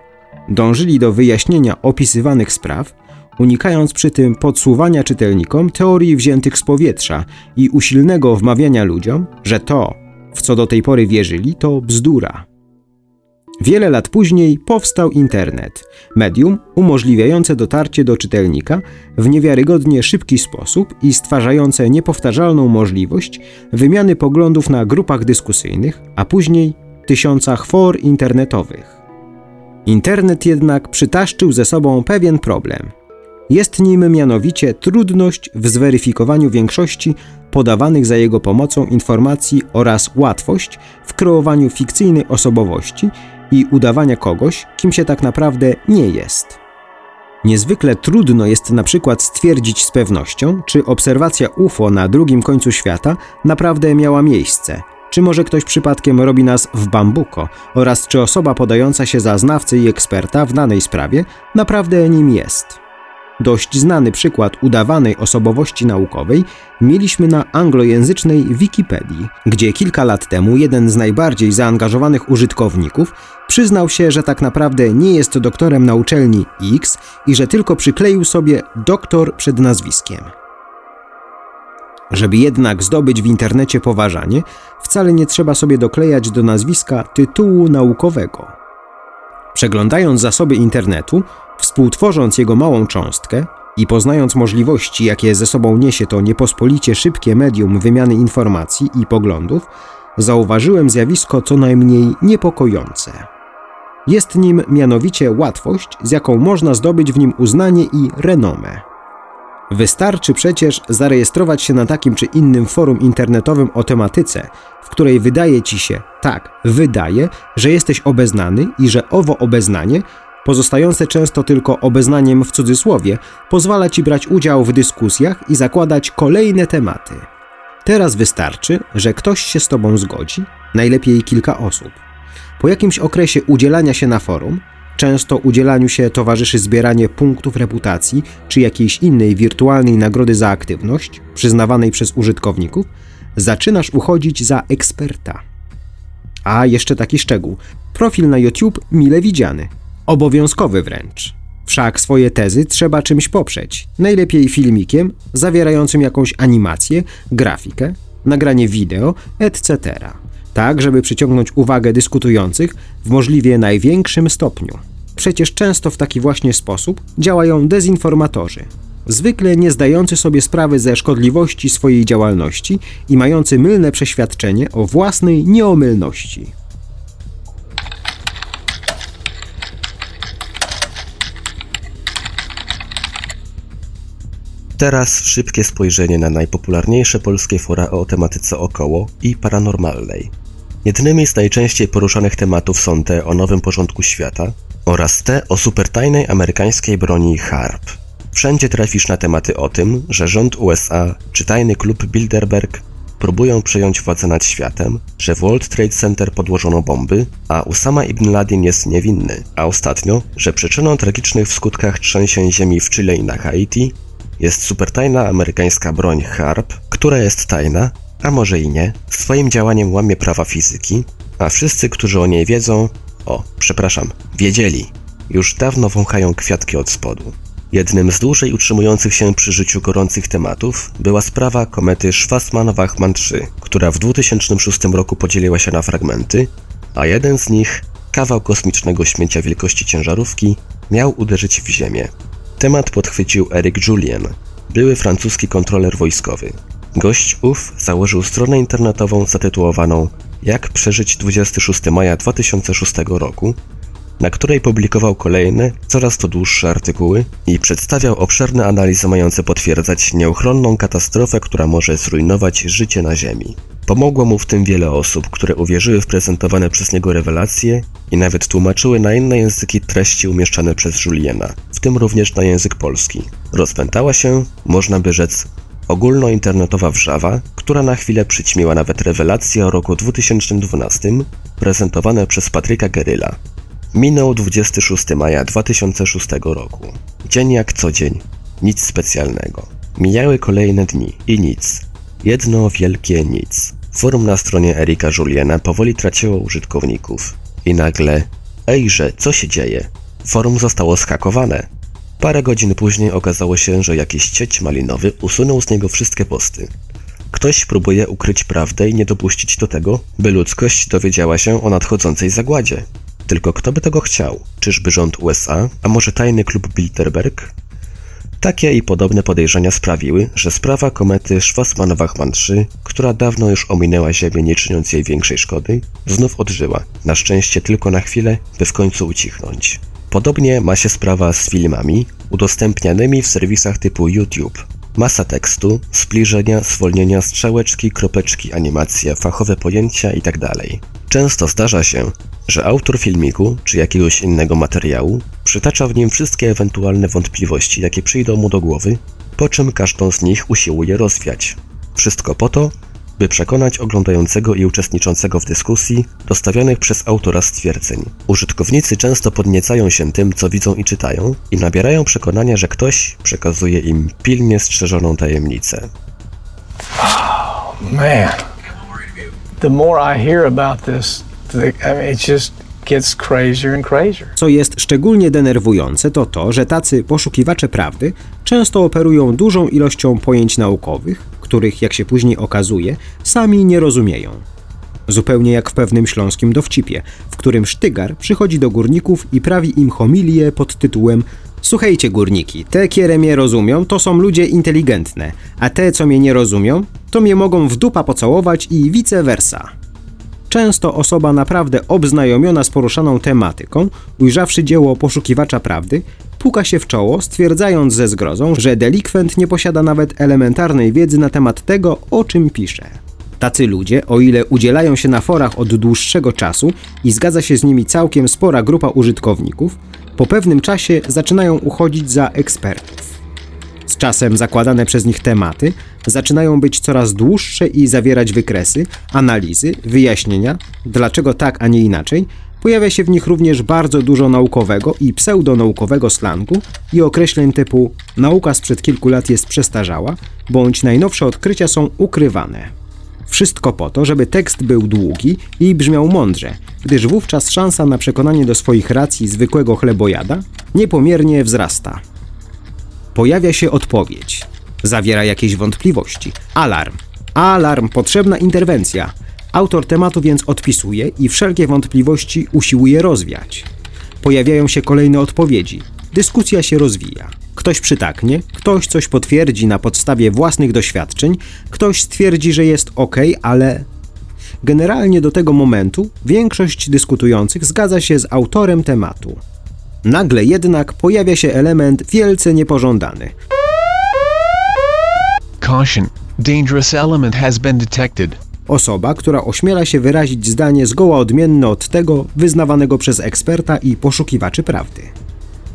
Dążyli do wyjaśnienia opisywanych spraw, unikając przy tym podsuwania czytelnikom teorii wziętych z powietrza i usilnego wmawiania ludziom, że to, w co do tej pory wierzyli, to bzdura. Wiele lat później powstał internet, medium umożliwiające dotarcie do czytelnika w niewiarygodnie szybki sposób i stwarzające niepowtarzalną możliwość wymiany poglądów na grupach dyskusyjnych, a później tysiącach for internetowych. Internet jednak przytaszczył ze sobą pewien problem – jest nim mianowicie trudność w zweryfikowaniu większości podawanych za jego pomocą informacji oraz łatwość w kreowaniu fikcyjnej osobowości i udawania kogoś, kim się tak naprawdę nie jest. Niezwykle trudno jest na przykład stwierdzić z pewnością, czy obserwacja UFO na drugim końcu świata naprawdę miała miejsce, czy może ktoś przypadkiem robi nas w bambuko oraz czy osoba podająca się za znawcę i eksperta w danej sprawie naprawdę nim jest. Dość znany przykład udawanej osobowości naukowej mieliśmy na anglojęzycznej Wikipedii, gdzie kilka lat temu jeden z najbardziej zaangażowanych użytkowników przyznał się, że tak naprawdę nie jest doktorem na uczelni X i że tylko przykleił sobie doktor przed nazwiskiem. Żeby jednak zdobyć w internecie poważanie, wcale nie trzeba sobie doklejać do nazwiska tytułu naukowego. Przeglądając zasoby internetu, Współtworząc jego małą cząstkę i poznając możliwości, jakie ze sobą niesie to niepospolicie szybkie medium wymiany informacji i poglądów, zauważyłem zjawisko co najmniej niepokojące. Jest nim mianowicie łatwość, z jaką można zdobyć w nim uznanie i renomę. Wystarczy przecież zarejestrować się na takim czy innym forum internetowym o tematyce, w której wydaje ci się, tak, wydaje, że jesteś obeznany i że owo obeznanie, pozostające często tylko obeznaniem w cudzysłowie, pozwala ci brać udział w dyskusjach i zakładać kolejne tematy. Teraz wystarczy, że ktoś się z tobą zgodzi, najlepiej kilka osób. Po jakimś okresie udzielania się na forum, często udzielaniu się towarzyszy zbieranie punktów reputacji czy jakiejś innej wirtualnej nagrody za aktywność, przyznawanej przez użytkowników, zaczynasz uchodzić za eksperta. A jeszcze taki szczegół: profil na YouTube mile widziany, obowiązkowy wręcz. Wszak swoje tezy trzeba czymś poprzeć. Najlepiej filmikiem zawierającym jakąś animację, grafikę, nagranie wideo, etc. Tak, żeby przyciągnąć uwagę dyskutujących w możliwie największym stopniu. Przecież często w taki właśnie sposób działają dezinformatorzy, zwykle nie zdający sobie sprawy ze szkodliwości swojej działalności i mający mylne przeświadczenie o własnej nieomylności. Teraz szybkie spojrzenie na najpopularniejsze polskie fora o tematyce około i paranormalnej. Jednymi z najczęściej poruszanych tematów są te o nowym porządku świata oraz te o supertajnej amerykańskiej broni HARP. Wszędzie trafisz na tematy o tym, że rząd USA czy tajny klub Bilderberg próbują przejąć władzę nad światem, że w World Trade Center podłożono bomby, a Usama ibn Laden jest niewinny, a ostatnio, że przyczyną tragicznych w skutkach trzęsień ziemi w Chile i na Haiti jest supertajna amerykańska broń HARP, która jest tajna, a może i nie, swoim działaniem łamie prawa fizyki, a wszyscy, którzy o niej wiedzą, o, przepraszam, wiedzieli, już dawno wąchają kwiatki od spodu. Jednym z dłużej utrzymujących się przy życiu gorących tematów była sprawa komety Schwarzmann-Wachmann 3, która w 2006 roku podzieliła się na fragmenty, a jeden z nich, kawał kosmicznego śmiecia wielkości ciężarówki, miał uderzyć w Ziemię. Temat podchwycił Eric Julien, były francuski kontroler wojskowy. Gość ów założył stronę internetową zatytułowaną Jak przeżyć 26 maja 2006 roku, na której publikował kolejne, coraz to dłuższe artykuły i przedstawiał obszerne analizy mające potwierdzać nieuchronną katastrofę, która może zrujnować życie na Ziemi. Pomogło mu w tym wiele osób, które uwierzyły w prezentowane przez niego rewelacje i nawet tłumaczyły na inne języki treści umieszczane przez Juliena, w tym również na język polski. Rozpętała się, można by rzec, ogólnointernetowa wrzawa, która na chwilę przyćmiła nawet rewelacje o roku 2012 prezentowane przez Patryka Geryla. Minął 26 maja 2006 roku. Dzień jak co dzień, nic specjalnego. Mijały kolejne dni i nic. Jedno wielkie nic. Forum na stronie Erika Juliena powoli traciło użytkowników. I nagle, ejże, co się dzieje? Forum zostało skakowane. Parę godzin później okazało się, że jakiś cieć malinowy usunął z niego wszystkie posty. Ktoś próbuje ukryć prawdę i nie dopuścić do tego, by ludzkość dowiedziała się o nadchodzącej zagładzie. Tylko kto by tego chciał? Czyżby rząd USA, a może tajny klub Bilderberg? Takie i podobne podejrzenia sprawiły, że sprawa komety Schwarzmann-Wachmann 3, która dawno już ominęła Ziemię nie czyniąc jej większej szkody, znów odżyła, na szczęście tylko na chwilę, by w końcu ucichnąć. Podobnie ma się sprawa z filmami udostępnianymi w serwisach typu YouTube. Masa tekstu, zbliżenia, zwolnienia, strzałeczki, kropeczki, animacja, fachowe pojęcia itd. Często zdarza się, że autor filmiku czy jakiegoś innego materiału przytacza w nim wszystkie ewentualne wątpliwości, jakie przyjdą mu do głowy, po czym każdą z nich usiłuje rozwiać. Wszystko po to, by przekonać oglądającego i uczestniczącego w dyskusji do stawianych przez autora stwierdzeń. Użytkownicy często podniecają się tym, co widzą i czytają i nabierają przekonania, że ktoś przekazuje im pilnie strzeżoną tajemnicę. Man, the more I hear about this, the, I mean, it just gets crazier and crazier. Co jest szczególnie denerwujące, to to, że tacy poszukiwacze prawdy często operują dużą ilością pojęć naukowych, których, jak się później okazuje, sami nie rozumieją. Zupełnie jak w pewnym śląskim dowcipie, w którym Sztygar przychodzi do górników i prawi im homilię pod tytułem Słuchajcie górniki, te, które mnie rozumią, to są ludzie inteligentne, a te, co mnie nie rozumią, to mnie mogą w dupa pocałować i vice versa. Często osoba naprawdę obznajomiona z poruszaną tematyką, ujrzawszy dzieło poszukiwacza prawdy, puka się w czoło, stwierdzając ze zgrozą, że delikwent nie posiada nawet elementarnej wiedzy na temat tego, o czym pisze. Tacy ludzie, o ile udzielają się na forach od dłuższego czasu i zgadza się z nimi całkiem spora grupa użytkowników, po pewnym czasie zaczynają uchodzić za ekspertów. Z czasem zakładane przez nich tematy zaczynają być coraz dłuższe i zawierać wykresy, analizy, wyjaśnienia, dlaczego tak, a nie inaczej. Pojawia się w nich również bardzo dużo naukowego i pseudonaukowego slangu i określeń typu nauka sprzed kilku lat jest przestarzała, bądź najnowsze odkrycia są ukrywane. Wszystko po to, żeby tekst był długi i brzmiał mądrze, gdyż wówczas szansa na przekonanie do swoich racji zwykłego chlebojada niepomiernie wzrasta. Pojawia się odpowiedź. Zawiera jakieś wątpliwości. Alarm. Alarm, potrzebna interwencja. Autor tematu więc odpisuje i wszelkie wątpliwości usiłuje rozwiać. Pojawiają się kolejne odpowiedzi. Dyskusja się rozwija. Ktoś przytaknie, ktoś coś potwierdzi na podstawie własnych doświadczeń, ktoś stwierdzi, że jest ok, ale. Generalnie do tego momentu większość dyskutujących zgadza się z autorem tematu. Nagle jednak pojawia się element wielce niepożądany. Caution. Dangerous element has been detected. Osoba, która ośmiela się wyrazić zdanie zgoła odmienne od tego wyznawanego przez eksperta i poszukiwaczy prawdy.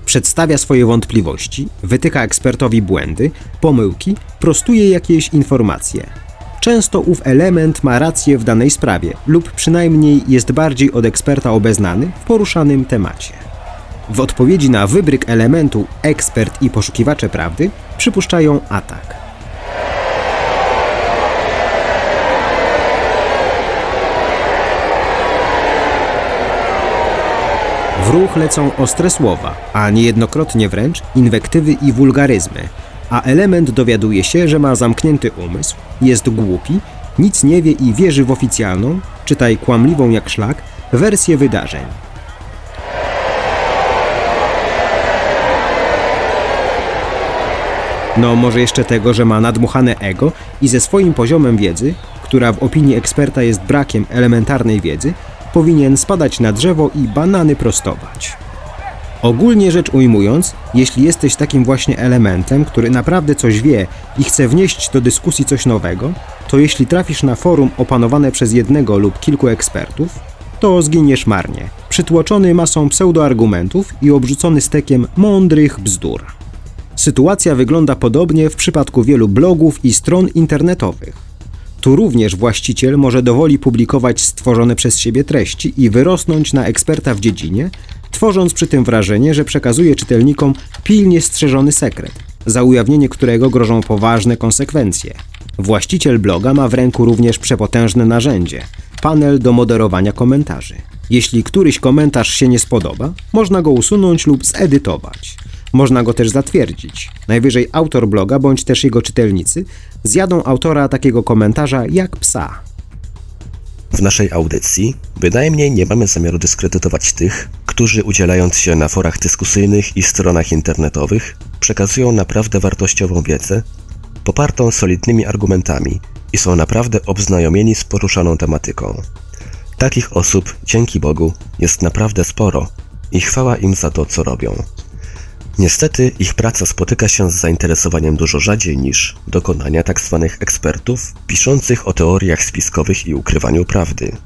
Przedstawia swoje wątpliwości, wytyka ekspertowi błędy, pomyłki, prostuje jakieś informacje. Często ów element ma rację w danej sprawie, lub przynajmniej jest bardziej od eksperta obeznany w poruszanym temacie. W odpowiedzi na wybryk elementu ekspert i poszukiwacze prawdy przypuszczają atak. W ruch lecą ostre słowa, a niejednokrotnie wręcz inwektywy i wulgaryzmy, a element dowiaduje się, że ma zamknięty umysł, jest głupi, nic nie wie i wierzy w oficjalną, czytaj kłamliwą jak szlak, wersję wydarzeń. No, może jeszcze tego, że ma nadmuchane ego i ze swoim poziomem wiedzy, która w opinii eksperta jest brakiem elementarnej wiedzy, powinien spadać na drzewo i banany prostować. Ogólnie rzecz ujmując, jeśli jesteś takim właśnie elementem, który naprawdę coś wie i chce wnieść do dyskusji coś nowego, to jeśli trafisz na forum opanowane przez jednego lub kilku ekspertów, to zginiesz marnie, przytłoczony masą pseudoargumentów i obrzucony stekiem mądrych bzdur. Sytuacja wygląda podobnie w przypadku wielu blogów i stron internetowych. Tu również właściciel może dowoli publikować stworzone przez siebie treści i wyrosnąć na eksperta w dziedzinie, tworząc przy tym wrażenie, że przekazuje czytelnikom pilnie strzeżony sekret, za ujawnienie którego grożą poważne konsekwencje. Właściciel bloga ma w ręku również przepotężne narzędzie panel do moderowania komentarzy. Jeśli któryś komentarz się nie spodoba, można go usunąć lub zedytować. Można go też zatwierdzić. Najwyżej autor bloga bądź też jego czytelnicy zjadą autora takiego komentarza jak psa. W naszej audycji bynajmniej nie mamy zamiaru dyskredytować tych, którzy udzielając się na forach dyskusyjnych i stronach internetowych przekazują naprawdę wartościową wiedzę, popartą solidnymi argumentami i są naprawdę obznajomieni z poruszaną tematyką. Takich osób, dzięki Bogu, jest naprawdę sporo i chwała im za to, co robią. Niestety ich praca spotyka się z zainteresowaniem dużo rzadziej niż dokonania tzw. Tak ekspertów piszących o teoriach spiskowych i ukrywaniu prawdy.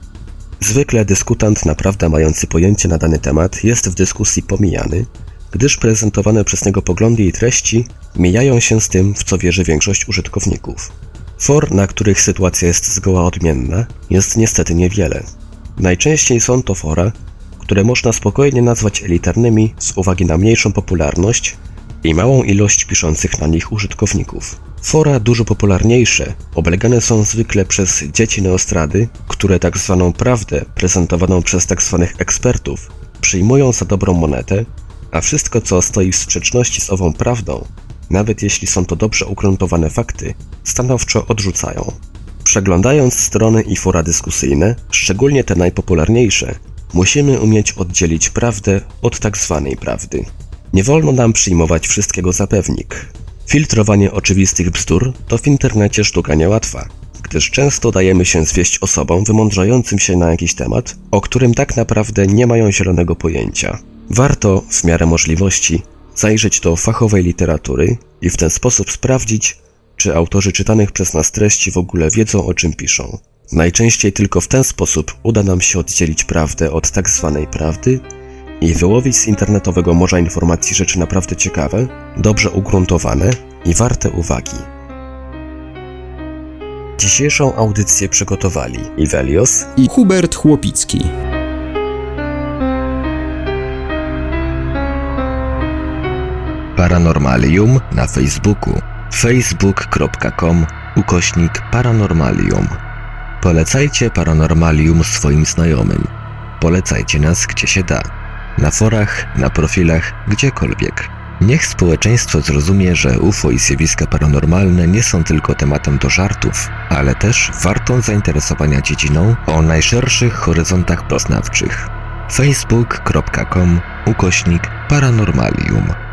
Zwykle dyskutant naprawdę mający pojęcie na dany temat jest w dyskusji pomijany, gdyż prezentowane przez niego poglądy i treści mijają się z tym, w co wierzy większość użytkowników. For, na których sytuacja jest zgoła odmienna, jest niestety niewiele. Najczęściej są to fora, które można spokojnie nazwać elitarnymi z uwagi na mniejszą popularność i małą ilość piszących na nich użytkowników. Fora dużo popularniejsze oblegane są zwykle przez dzieci neostrady, które tak zwaną prawdę prezentowaną przez tak zwanych ekspertów przyjmują za dobrą monetę, a wszystko co stoi w sprzeczności z ową prawdą, nawet jeśli są to dobrze ugruntowane fakty, stanowczo odrzucają. Przeglądając strony i fora dyskusyjne, szczególnie te najpopularniejsze, Musimy umieć oddzielić prawdę od tak zwanej prawdy. Nie wolno nam przyjmować wszystkiego za pewnik. Filtrowanie oczywistych bzdur to w internecie sztuka niełatwa. gdyż często dajemy się zwieść osobom wymądrzającym się na jakiś temat, o którym tak naprawdę nie mają zielonego pojęcia. Warto, w miarę możliwości, zajrzeć do fachowej literatury i w ten sposób sprawdzić, czy autorzy czytanych przez nas treści w ogóle wiedzą o czym piszą. Najczęściej tylko w ten sposób uda nam się oddzielić prawdę od tak zwanej prawdy i wyłowić z internetowego morza informacji rzeczy naprawdę ciekawe, dobrze ugruntowane i warte uwagi. Dzisiejszą audycję przygotowali Ivelios, I Hubert Chłopicki. Paranormalium na Facebooku facebook.com ukośnik paranormalium. Polecajcie Paranormalium swoim znajomym. Polecajcie nas gdzie się da. Na forach, na profilach, gdziekolwiek. Niech społeczeństwo zrozumie, że UFO i zjawiska paranormalne nie są tylko tematem do żartów, ale też wartą zainteresowania dziedziną o najszerszych horyzontach poznawczych. facebook.com ukośnik paranormalium.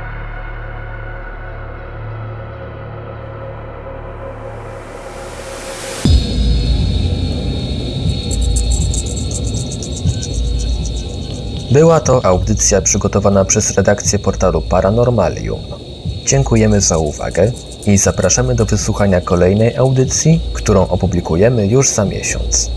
Była to audycja przygotowana przez redakcję portalu Paranormalium. Dziękujemy za uwagę i zapraszamy do wysłuchania kolejnej audycji, którą opublikujemy już za miesiąc.